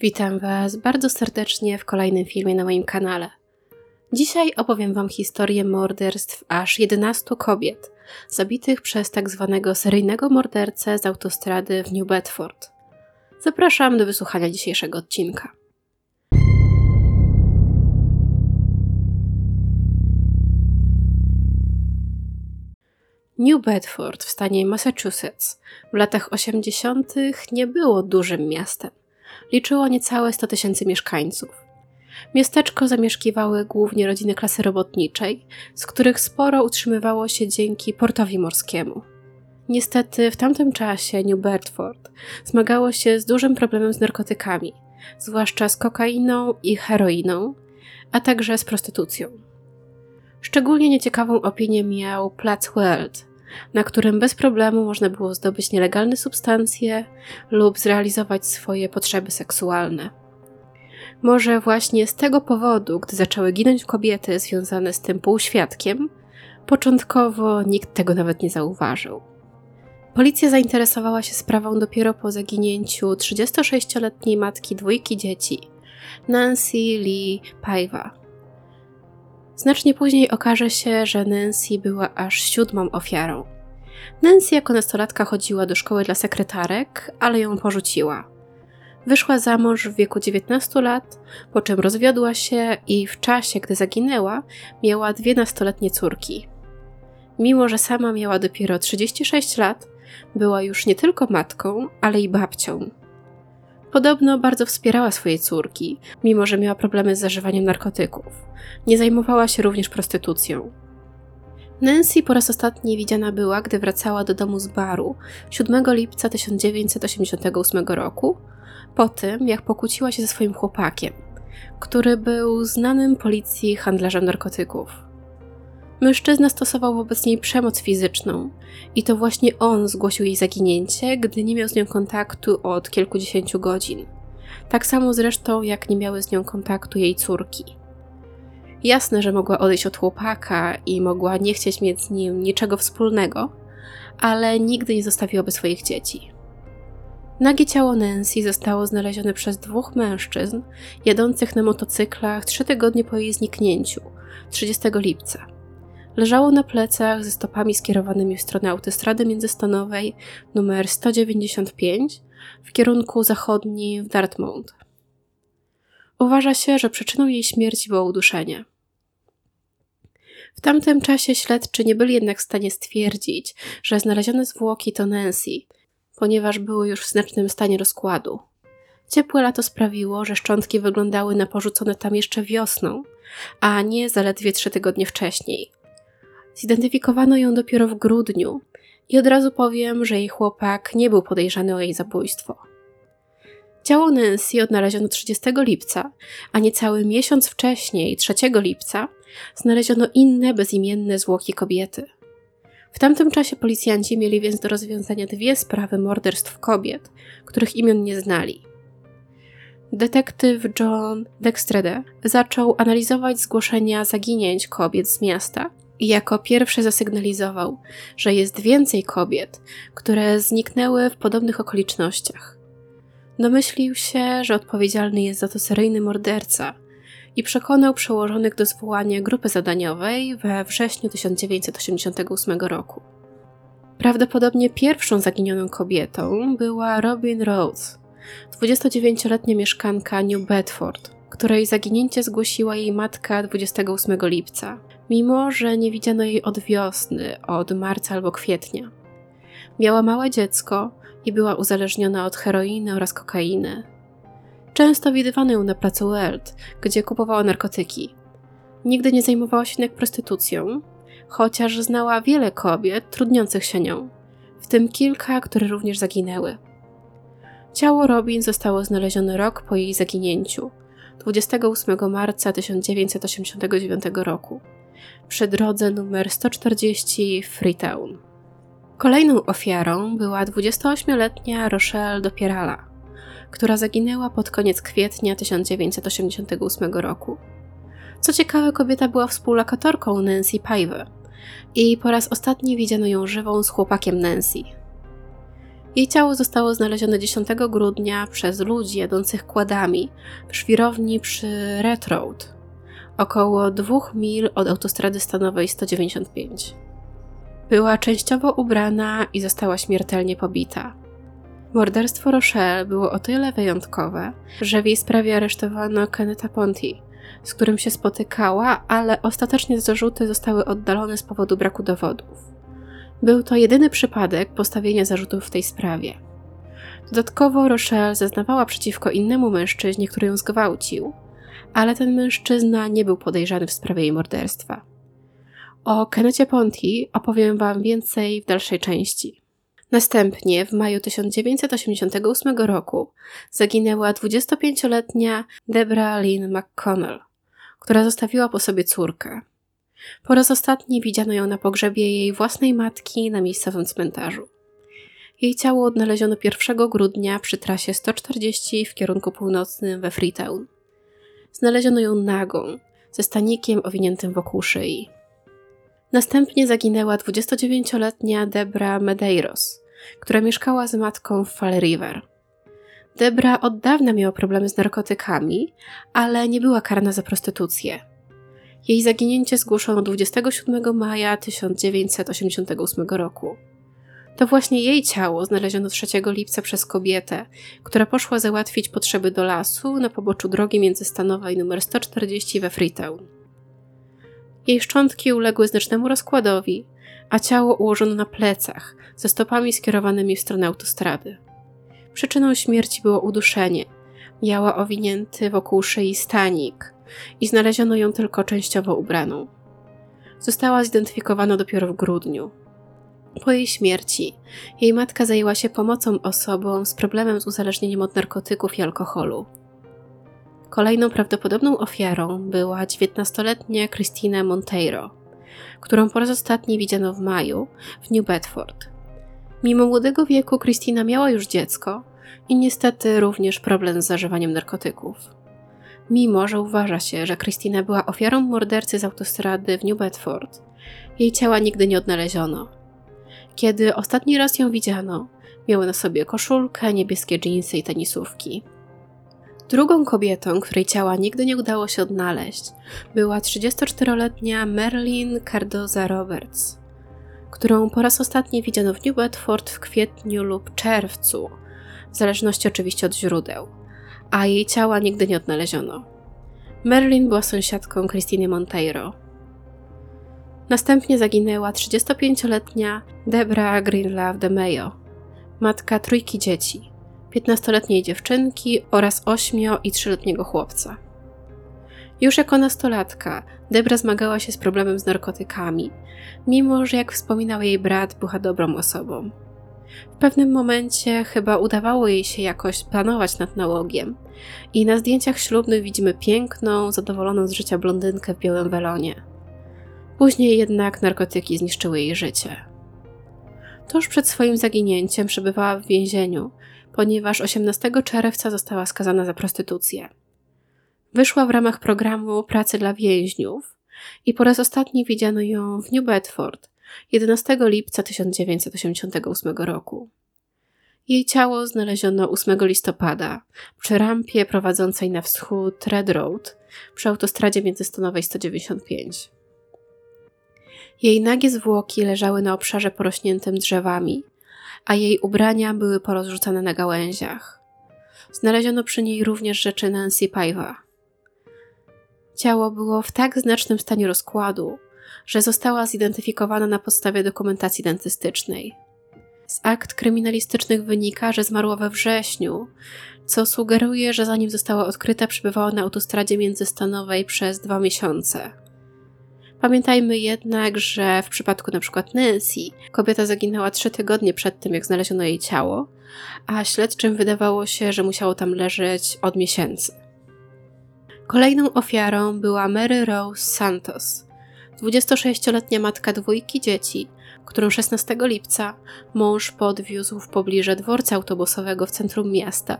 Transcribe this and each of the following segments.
Witam Was bardzo serdecznie w kolejnym filmie na moim kanale. Dzisiaj opowiem Wam historię morderstw aż 11 kobiet, zabitych przez tak zwanego seryjnego mordercę z autostrady w New Bedford. Zapraszam do wysłuchania dzisiejszego odcinka. New Bedford w stanie Massachusetts w latach 80. nie było dużym miastem. Liczyło niecałe 100 tysięcy mieszkańców. Miasteczko zamieszkiwały głównie rodziny klasy robotniczej, z których sporo utrzymywało się dzięki portowi morskiemu. Niestety w tamtym czasie New Bedford zmagało się z dużym problemem z narkotykami, zwłaszcza z kokainą i heroiną, a także z prostytucją. Szczególnie nieciekawą opinię miał Plac World, na którym bez problemu można było zdobyć nielegalne substancje lub zrealizować swoje potrzeby seksualne. Może właśnie z tego powodu, gdy zaczęły ginąć kobiety związane z tym półświadkiem, początkowo nikt tego nawet nie zauważył. Policja zainteresowała się sprawą dopiero po zaginięciu 36-letniej matki dwójki dzieci, Nancy Lee Paiva. Znacznie później okaże się, że Nancy była aż siódmą ofiarą. Nancy jako nastolatka chodziła do szkoły dla sekretarek, ale ją porzuciła. Wyszła za mąż w wieku 19 lat, po czym rozwiodła się i w czasie, gdy zaginęła, miała dwie nastoletnie córki. Mimo, że sama miała dopiero 36 lat, była już nie tylko matką, ale i babcią. Podobno bardzo wspierała swoje córki, mimo że miała problemy z zażywaniem narkotyków. Nie zajmowała się również prostytucją. Nancy po raz ostatni widziana była, gdy wracała do domu z baru 7 lipca 1988 roku, po tym jak pokłóciła się ze swoim chłopakiem, który był znanym policji handlarzem narkotyków. Mężczyzna stosował wobec niej przemoc fizyczną i to właśnie on zgłosił jej zaginięcie, gdy nie miał z nią kontaktu od kilkudziesięciu godzin. Tak samo zresztą, jak nie miały z nią kontaktu jej córki. Jasne, że mogła odejść od chłopaka i mogła nie chcieć mieć z nim niczego wspólnego, ale nigdy nie zostawiłaby swoich dzieci. Nagie ciało Nancy zostało znalezione przez dwóch mężczyzn jadących na motocyklach trzy tygodnie po jej zniknięciu, 30 lipca. Leżało na plecach ze stopami skierowanymi w stronę autostrady międzystanowej numer 195 w kierunku zachodni w Dartmouth. Uważa się, że przyczyną jej śmierci było uduszenie. W tamtym czasie śledczy nie byli jednak w stanie stwierdzić, że znalezione zwłoki to Nancy, ponieważ były już w znacznym stanie rozkładu. Ciepłe lato sprawiło, że szczątki wyglądały na porzucone tam jeszcze wiosną, a nie zaledwie trzy tygodnie wcześniej. Zidentyfikowano ją dopiero w grudniu i od razu powiem, że jej chłopak nie był podejrzany o jej zabójstwo. Ciało Nancy odnaleziono 30 lipca, a niecały miesiąc wcześniej, 3 lipca, znaleziono inne bezimienne zwłoki kobiety. W tamtym czasie policjanci mieli więc do rozwiązania dwie sprawy morderstw kobiet, których imion nie znali. Detektyw John Dextrede zaczął analizować zgłoszenia zaginięć kobiet z miasta i jako pierwszy zasygnalizował, że jest więcej kobiet, które zniknęły w podobnych okolicznościach. Domyślił się, że odpowiedzialny jest za to seryjny morderca i przekonał przełożonych do zwołania grupy zadaniowej we wrześniu 1988 roku. Prawdopodobnie pierwszą zaginioną kobietą była Robin Rose, 29-letnia mieszkanka New Bedford, której zaginięcie zgłosiła jej matka 28 lipca, mimo że nie widziano jej od wiosny, od marca albo kwietnia. Miała małe dziecko i była uzależniona od heroiny oraz kokainy. Często widywano ją na placu Weld, gdzie kupowała narkotyki. Nigdy nie zajmowała się jednak prostytucją, chociaż znała wiele kobiet trudniących się nią, w tym kilka, które również zaginęły. Ciało Robin zostało znalezione rok po jej zaginięciu, 28 marca 1989 roku, przy drodze numer 140 Freetown. Kolejną ofiarą była 28-letnia Rochelle Dopierala, która zaginęła pod koniec kwietnia 1988 roku. Co ciekawe, kobieta była współlokatorką Nancy Paive i po raz ostatni widziano ją żywą z chłopakiem Nancy. Jej ciało zostało znalezione 10 grudnia przez ludzi jadących kładami w szwirowni przy Red Road, około 2 mil od autostrady stanowej 195. Była częściowo ubrana i została śmiertelnie pobita. Morderstwo Rochelle było o tyle wyjątkowe, że w jej sprawie aresztowano Kenneta Ponti, z którym się spotykała, ale ostatecznie zarzuty zostały oddalone z powodu braku dowodów. Był to jedyny przypadek postawienia zarzutów w tej sprawie. Dodatkowo Rochelle zeznawała przeciwko innemu mężczyźnie, który ją zgwałcił, ale ten mężczyzna nie był podejrzany w sprawie jej morderstwa. O Kennecie Ponti opowiem Wam więcej w dalszej części. Następnie w maju 1988 roku zaginęła 25-letnia Debra Lynn McConnell, która zostawiła po sobie córkę. Po raz ostatni widziano ją na pogrzebie jej własnej matki na miejscowym cmentarzu. Jej ciało odnaleziono 1 grudnia przy trasie 140 w kierunku północnym we Freetown. Znaleziono ją nagą, ze stanikiem owiniętym wokół szyi. Następnie zaginęła 29-letnia Debra Medeiros, która mieszkała z matką w Fall River. Debra od dawna miała problemy z narkotykami, ale nie była karna za prostytucję. Jej zaginięcie zgłoszono 27 maja 1988 roku. To właśnie jej ciało znaleziono 3 lipca przez kobietę, która poszła załatwić potrzeby do lasu na poboczu drogi międzystanowej nr 140 we Freetown. Jej szczątki uległy znacznemu rozkładowi, a ciało ułożono na plecach, ze stopami skierowanymi w stronę autostrady. Przyczyną śmierci było uduszenie. Miała owinięty wokół szyi stanik i znaleziono ją tylko częściowo ubraną. Została zidentyfikowana dopiero w grudniu. Po jej śmierci jej matka zajęła się pomocą osobom z problemem z uzależnieniem od narkotyków i alkoholu. Kolejną prawdopodobną ofiarą była 19-letnia Christina Monteiro, którą po raz ostatni widziano w maju w New Bedford. Mimo młodego wieku Christina miała już dziecko i niestety również problem z zażywaniem narkotyków. Mimo, że uważa się, że Christina była ofiarą mordercy z autostrady w New Bedford, jej ciała nigdy nie odnaleziono. Kiedy ostatni raz ją widziano, miała na sobie koszulkę, niebieskie dżinsy i tenisówki. Drugą kobietą, której ciała nigdy nie udało się odnaleźć, była 34-letnia Merlin Cardoza Roberts, którą po raz ostatni widziano w New Bedford w kwietniu lub czerwcu, w zależności oczywiście od źródeł, a jej ciała nigdy nie odnaleziono. Merlin była sąsiadką Christiny Monteiro. Następnie zaginęła 35-letnia Debra Greenlove de Mayo, matka trójki dzieci – 15-letniej dziewczynki oraz 8- i 3-letniego chłopca. Już jako nastolatka Debra zmagała się z problemem z narkotykami, mimo że, jak wspominał jej brat, była dobrą osobą. W pewnym momencie chyba udawało jej się jakoś planować nad nałogiem i na zdjęciach ślubnych widzimy piękną, zadowoloną z życia blondynkę w białym welonie. Później jednak narkotyki zniszczyły jej życie. Tuż przed swoim zaginięciem przebywała w więzieniu, ponieważ 18 czerwca została skazana za prostytucję. Wyszła w ramach programu pracy dla więźniów i po raz ostatni widziano ją w New Bedford 11 lipca 1988 roku. Jej ciało znaleziono 8 listopada przy rampie prowadzącej na wschód Red Road przy autostradzie międzystanowej 195. Jej nagie zwłoki leżały na obszarze porośniętym drzewami, a jej ubrania były porozrzucane na gałęziach. Znaleziono przy niej również rzeczy Nancy Paiva. Ciało było w tak znacznym stanie rozkładu, że została zidentyfikowana na podstawie dokumentacji dentystycznej. Z akt kryminalistycznych wynika, że zmarła we wrześniu, co sugeruje, że zanim została odkryta, przebywała na autostradzie międzystanowej przez dwa miesiące. Pamiętajmy jednak, że w przypadku np. Nancy kobieta zaginęła trzy tygodnie przed tym, jak znaleziono jej ciało, a śledczym wydawało się, że musiało tam leżeć od miesięcy. Kolejną ofiarą była Mary Rose Santos, 26-letnia matka dwójki dzieci, którą 16 lipca mąż podwiózł w pobliże dworca autobusowego w centrum miasta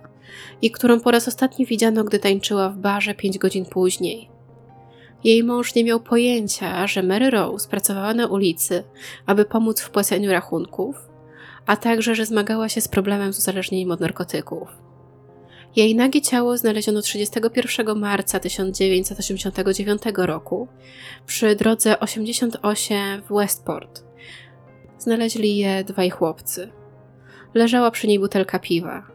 i którą po raz ostatni widziano, gdy tańczyła w barze 5 godzin później. Jej mąż nie miał pojęcia, że Mary Rose pracowała na ulicy, aby pomóc w płaceniu rachunków, a także, że zmagała się z problemem z uzależnieniem od narkotyków. Jej nagie ciało znaleziono 31 marca 1989 roku przy drodze 88 w Westport. Znaleźli je dwaj chłopcy. Leżała przy niej butelka piwa.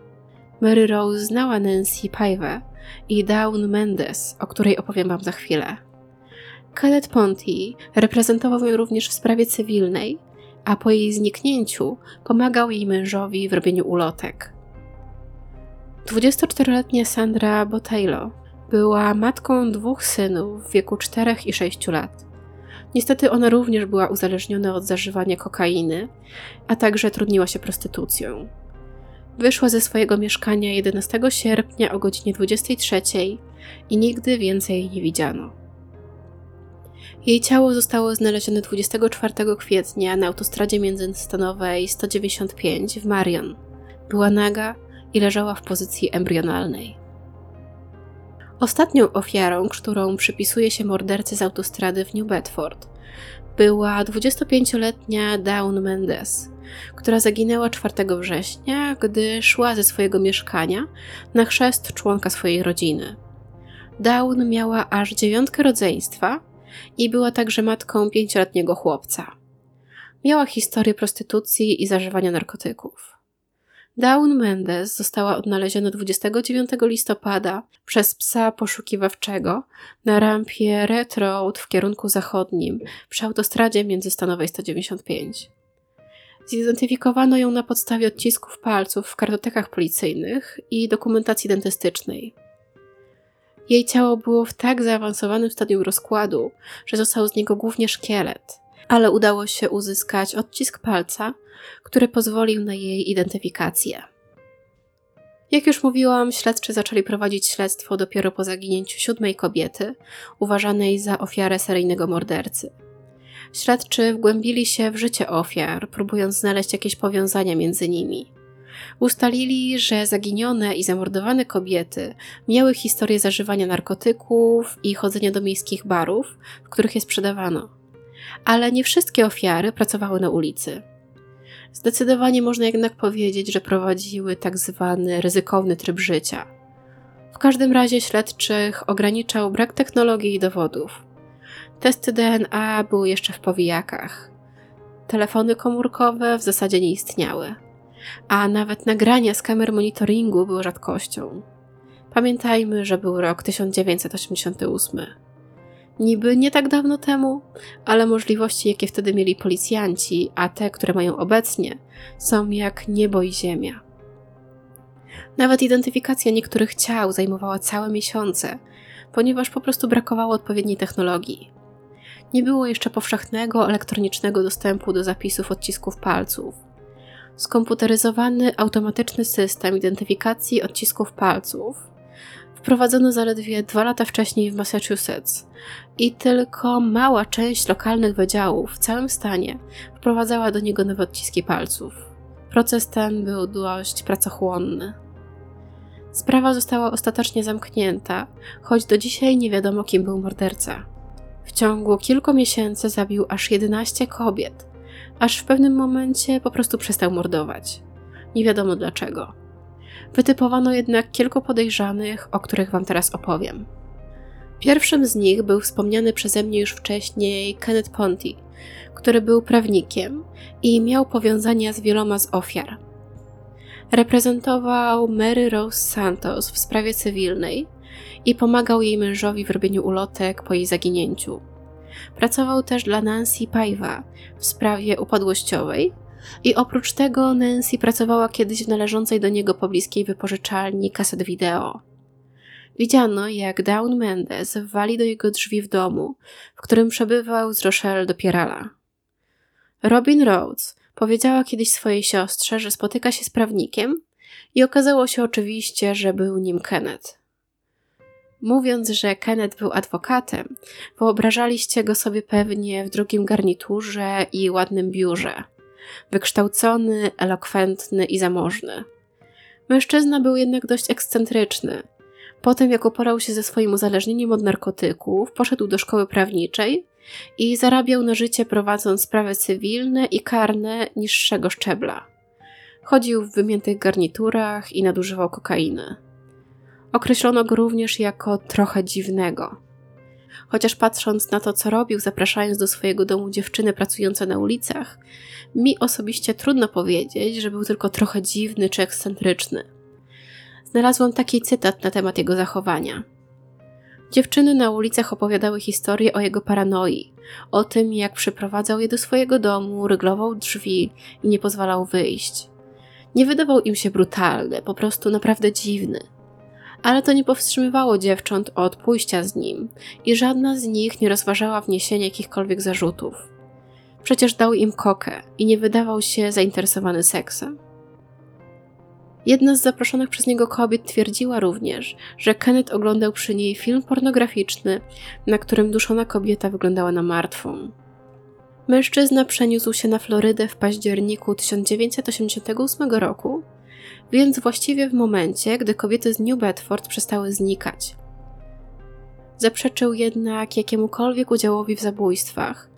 Mary Rose znała Nancy Paive i Dawn Mendes, o której opowiem Wam za chwilę. Kenneth Ponty reprezentował ją również w sprawie cywilnej, a po jej zniknięciu pomagał jej mężowi w robieniu ulotek. 24-letnia Sandra Botello była matką dwóch synów w wieku 4 i 6 lat. Niestety ona również była uzależniona od zażywania kokainy, a także trudniła się prostytucją. Wyszła ze swojego mieszkania 11 sierpnia o godzinie 23 i nigdy więcej jej nie widziano. Jej ciało zostało znalezione 24 kwietnia na autostradzie międzystanowej 195 w Marion. Była naga i leżała w pozycji embrionalnej. Ostatnią ofiarą, którą przypisuje się mordercy z autostrady w New Bedford, była 25-letnia Dawn Mendes, która zaginęła 4 września, gdy szła ze swojego mieszkania na chrzest członka swojej rodziny. Dawn miała aż dziewiątkę rodzeństwa i była także matką pięcioletniego chłopca. Miała historię prostytucji i zażywania narkotyków. Dawn Mendes została odnaleziona 29 listopada przez psa poszukiwawczego na rampie Red Road w kierunku zachodnim przy autostradzie międzystanowej 195. Zidentyfikowano ją na podstawie odcisków palców w kartotekach policyjnych i dokumentacji dentystycznej. Jej ciało było w tak zaawansowanym stadium rozkładu, że został z niego głównie szkielet, ale udało się uzyskać odcisk palca, który pozwolił na jej identyfikację. Jak już mówiłam, śledczy zaczęli prowadzić śledztwo dopiero po zaginięciu siódmej kobiety, uważanej za ofiarę seryjnego mordercy. Śledczy wgłębili się w życie ofiar, próbując znaleźć jakieś powiązania między nimi. Ustalili, że zaginione i zamordowane kobiety miały historię zażywania narkotyków i chodzenia do miejskich barów, w których je sprzedawano. Ale nie wszystkie ofiary pracowały na ulicy. Zdecydowanie można jednak powiedzieć, że prowadziły tak zwany ryzykowny tryb życia. W każdym razie śledczych ograniczał brak technologii i dowodów. Testy DNA były jeszcze w powijakach. Telefony komórkowe w zasadzie nie istniały, a nawet nagrania z kamer monitoringu były rzadkością. Pamiętajmy, że był rok 1988. Niby nie tak dawno temu, ale możliwości, jakie wtedy mieli policjanci, a te, które mają obecnie, są jak niebo i ziemia. Nawet identyfikacja niektórych ciał zajmowała całe miesiące, ponieważ po prostu brakowało odpowiedniej technologii. Nie było jeszcze powszechnego elektronicznego dostępu do zapisów odcisków palców. Skomputeryzowany automatyczny system identyfikacji odcisków palców wprowadzono zaledwie dwa lata wcześniej w Massachusetts i tylko mała część lokalnych wydziałów w całym stanie wprowadzała do niego nowe odciski palców. Proces ten był dość pracochłonny. Sprawa została ostatecznie zamknięta, choć do dzisiaj nie wiadomo, kim był morderca. W ciągu kilku miesięcy zabił aż 11 kobiet, aż w pewnym momencie po prostu przestał mordować. Nie wiadomo dlaczego. Wytypowano jednak kilku podejrzanych, o których Wam teraz opowiem. Pierwszym z nich był wspomniany przeze mnie już wcześniej Kenneth Ponty, który był prawnikiem i miał powiązania z wieloma z ofiar. Reprezentował Mary Rose Santos w sprawie cywilnej i pomagał jej mężowi w robieniu ulotek po jej zaginięciu. Pracował też dla Nancy Paiva w sprawie upadłościowej i oprócz tego Nancy pracowała kiedyś w należącej do niego pobliskiej wypożyczalni kaset wideo. Widziano, jak Dawn Mendes wali do jego drzwi w domu, w którym przebywał z Rochelle do Pierala. Robin Rhodes powiedziała kiedyś swojej siostrze, że spotyka się z prawnikiem i okazało się oczywiście, że był nim Kenneth. Mówiąc, że Kenneth był adwokatem, wyobrażaliście go sobie pewnie w drugim garniturze i ładnym biurze. Wykształcony, elokwentny i zamożny. Mężczyzna był jednak dość ekscentryczny. Potem, jak uporał się ze swoim uzależnieniem od narkotyków, poszedł do szkoły prawniczej i zarabiał na życie prowadząc sprawy cywilne i karne niższego szczebla. Chodził w wymiętych garniturach i nadużywał kokainy. Określono go również jako trochę dziwnego. Chociaż patrząc na to, co robił, zapraszając do swojego domu dziewczyny pracujące na ulicach, mi osobiście trudno powiedzieć, że był tylko trochę dziwny czy ekscentryczny. Znalazłam taki cytat na temat jego zachowania. Dziewczyny na ulicach opowiadały historię o jego paranoi, o tym, jak przyprowadzał je do swojego domu, ryglował drzwi i nie pozwalał wyjść. Nie wydawał im się brutalny, po prostu naprawdę dziwny. Ale to nie powstrzymywało dziewcząt od pójścia z nim i żadna z nich nie rozważała wniesienia jakichkolwiek zarzutów. Przecież dał im kokę i nie wydawał się zainteresowany seksem. Jedna z zaproszonych przez niego kobiet twierdziła również, że Kenneth oglądał przy niej film pornograficzny, na którym duszona kobieta wyglądała na martwą. Mężczyzna przeniósł się na Florydę w październiku 1988 roku, więc właściwie w momencie, gdy kobiety z New Bedford przestały znikać. Zaprzeczył jednak jakiemukolwiek udziałowi w zabójstwach,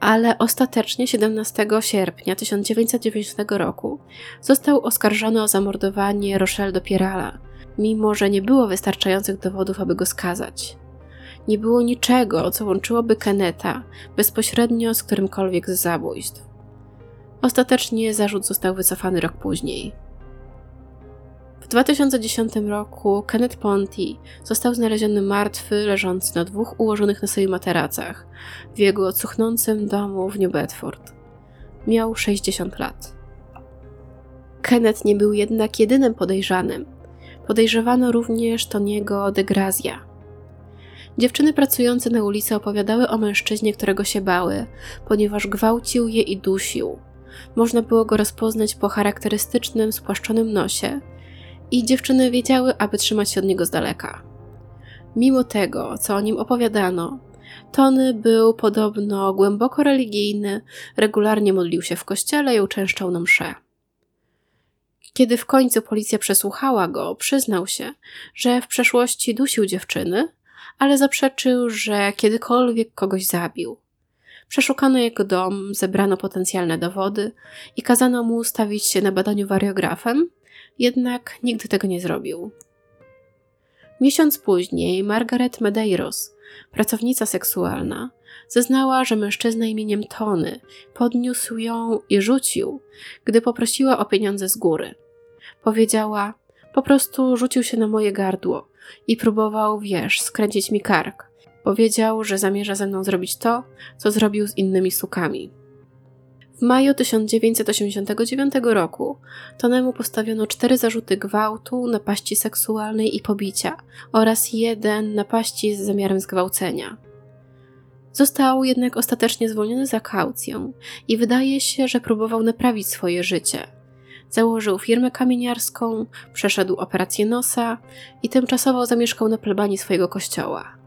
ale ostatecznie 17 sierpnia 1990 roku został oskarżony o zamordowanie Rochelle Dopierala, mimo że nie było wystarczających dowodów, aby go skazać. Nie było niczego, co łączyłoby Keneta bezpośrednio z którymkolwiek z zabójstw. Ostatecznie zarzut został wycofany rok później. W 2010 roku Kenneth Ponty został znaleziony martwy, leżący na dwóch ułożonych na sobie materacach w jego cuchnącym domu w New Bedford. Miał 60 lat. Kenneth nie był jednak jedynym podejrzanym. Podejrzewano również Toniego de Grazia. Dziewczyny pracujące na ulicy opowiadały o mężczyźnie, którego się bały, ponieważ gwałcił je i dusił. Można było go rozpoznać po charakterystycznym, spłaszczonym nosie i dziewczyny wiedziały, aby trzymać się od niego z daleka. Mimo tego, co o nim opowiadano, Tony był podobno głęboko religijny, regularnie modlił się w kościele i uczęszczał na msze. Kiedy w końcu policja przesłuchała go, przyznał się, że w przeszłości dusił dziewczyny, ale zaprzeczył, że kiedykolwiek kogoś zabił. Przeszukano jego dom, zebrano potencjalne dowody i kazano mu stawić się na badaniu wariografem, jednak nigdy tego nie zrobił. Miesiąc później Margaret Medeiros, pracownica seksualna, zeznała, że mężczyzna imieniem Tony podniósł ją i rzucił, gdy poprosiła o pieniądze z góry. Powiedziała: Po prostu rzucił się na moje gardło i próbował, wiesz, skręcić mi kark. Powiedział, że zamierza ze mną zrobić to, co zrobił z innymi sukami. W maju 1989 roku Tonemu postawiono cztery zarzuty gwałtu, napaści seksualnej i pobicia oraz jeden napaści z zamiarem zgwałcenia. Został jednak ostatecznie zwolniony za kaucję i wydaje się, że próbował naprawić swoje życie. Założył firmę kamieniarską, przeszedł operację nosa i tymczasowo zamieszkał na plebanii swojego kościoła.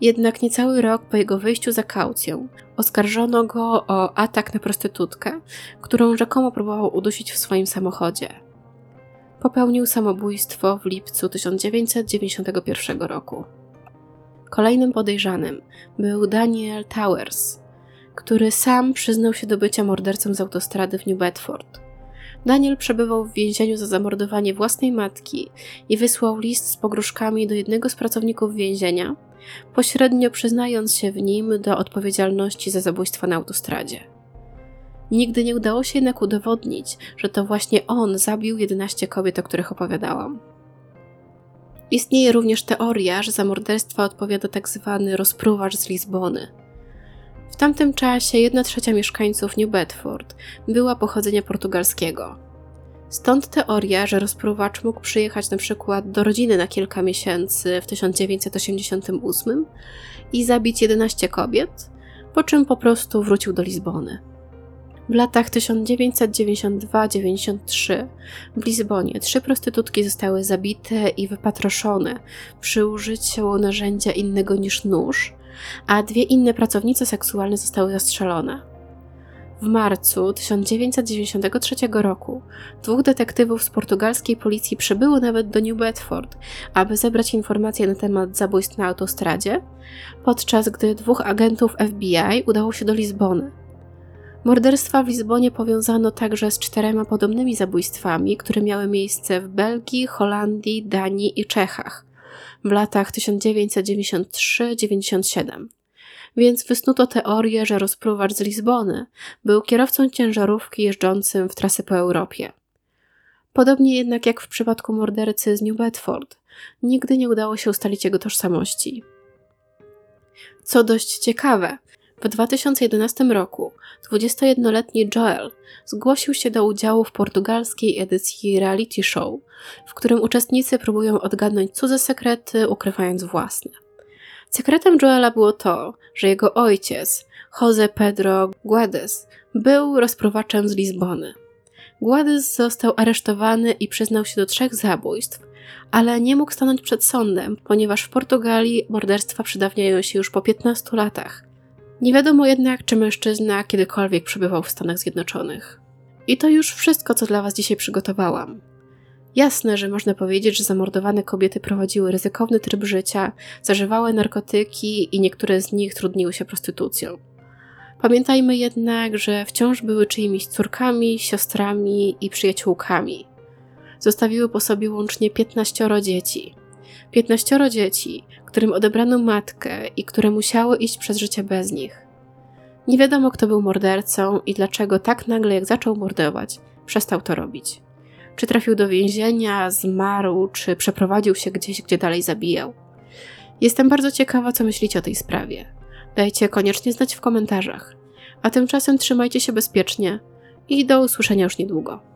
Jednak niecały rok po jego wyjściu za kaucją oskarżono go o atak na prostytutkę, którą rzekomo próbował udusić w swoim samochodzie. Popełnił samobójstwo w lipcu 1991 roku. Kolejnym podejrzanym był Daniel Towers, który sam przyznał się do bycia mordercą z autostrady w New Bedford. Daniel przebywał w więzieniu za zamordowanie własnej matki i wysłał list z pogróżkami do jednego z pracowników więzienia, pośrednio przyznając się w nim do odpowiedzialności za zabójstwo na autostradzie. Nigdy nie udało się jednak udowodnić, że to właśnie on zabił 11 kobiet, o których opowiadałam. Istnieje również teoria, że za morderstwa odpowiada tzw. Tak rozpruwacz z Lizbony. W tamtym czasie jedna trzecia mieszkańców New Bedford była pochodzenia portugalskiego. Stąd teoria, że rozpruwacz mógł przyjechać na przykład do rodziny na kilka miesięcy w 1988 i zabić 11 kobiet, po czym po prostu wrócił do Lizbony. W latach 1992-93 w Lizbonie trzy prostytutki zostały zabite i wypatroszone przy użyciu narzędzia innego niż nóż, a dwie inne pracownice seksualne zostały zastrzelone. W marcu 1993 roku dwóch detektywów z portugalskiej policji przybyło nawet do New Bedford, aby zebrać informacje na temat zabójstw na autostradzie, podczas gdy dwóch agentów FBI udało się do Lizbony. Morderstwa w Lizbonie powiązano także z czterema podobnymi zabójstwami, które miały miejsce w Belgii, Holandii, Danii i Czechach w latach 1993-97. Więc wysnuto teorię, że rozpruwacz z Lizbony był kierowcą ciężarówki jeżdżącym w trasy po Europie. Podobnie jednak jak w przypadku mordercy z New Bedford, nigdy nie udało się ustalić jego tożsamości. Co dość ciekawe, w 2011 roku 21-letni Joel zgłosił się do udziału w portugalskiej edycji reality show, w którym uczestnicy próbują odgadnąć cudze sekrety, ukrywając własne. Sekretem Joela było to, że jego ojciec, Jose Pedro Guedes, był rozpruwaczem z Lizbony. Guedes został aresztowany i przyznał się do trzech zabójstw, ale nie mógł stanąć przed sądem, ponieważ w Portugalii morderstwa przedawniają się już po 15 latach. Nie wiadomo jednak, czy mężczyzna kiedykolwiek przebywał w Stanach Zjednoczonych. I to już wszystko, co dla Was dzisiaj przygotowałam. Jasne, że można powiedzieć, że zamordowane kobiety prowadziły ryzykowny tryb życia, zażywały narkotyki i niektóre z nich trudniły się prostytucją. Pamiętajmy jednak, że wciąż były czyimiś córkami, siostrami i przyjaciółkami. Zostawiły po sobie łącznie 15 dzieci. 15 dzieci, którym odebrano matkę i które musiały iść przez życie bez nich. Nie wiadomo, kto był mordercą i dlaczego tak nagle, jak zaczął mordować, przestał to robić. Czy trafił do więzienia, zmarł, czy przeprowadził się gdzieś, gdzie dalej zabijał. Jestem bardzo ciekawa, co myślicie o tej sprawie. Dajcie koniecznie znać w komentarzach. A tymczasem trzymajcie się bezpiecznie i do usłyszenia już niedługo.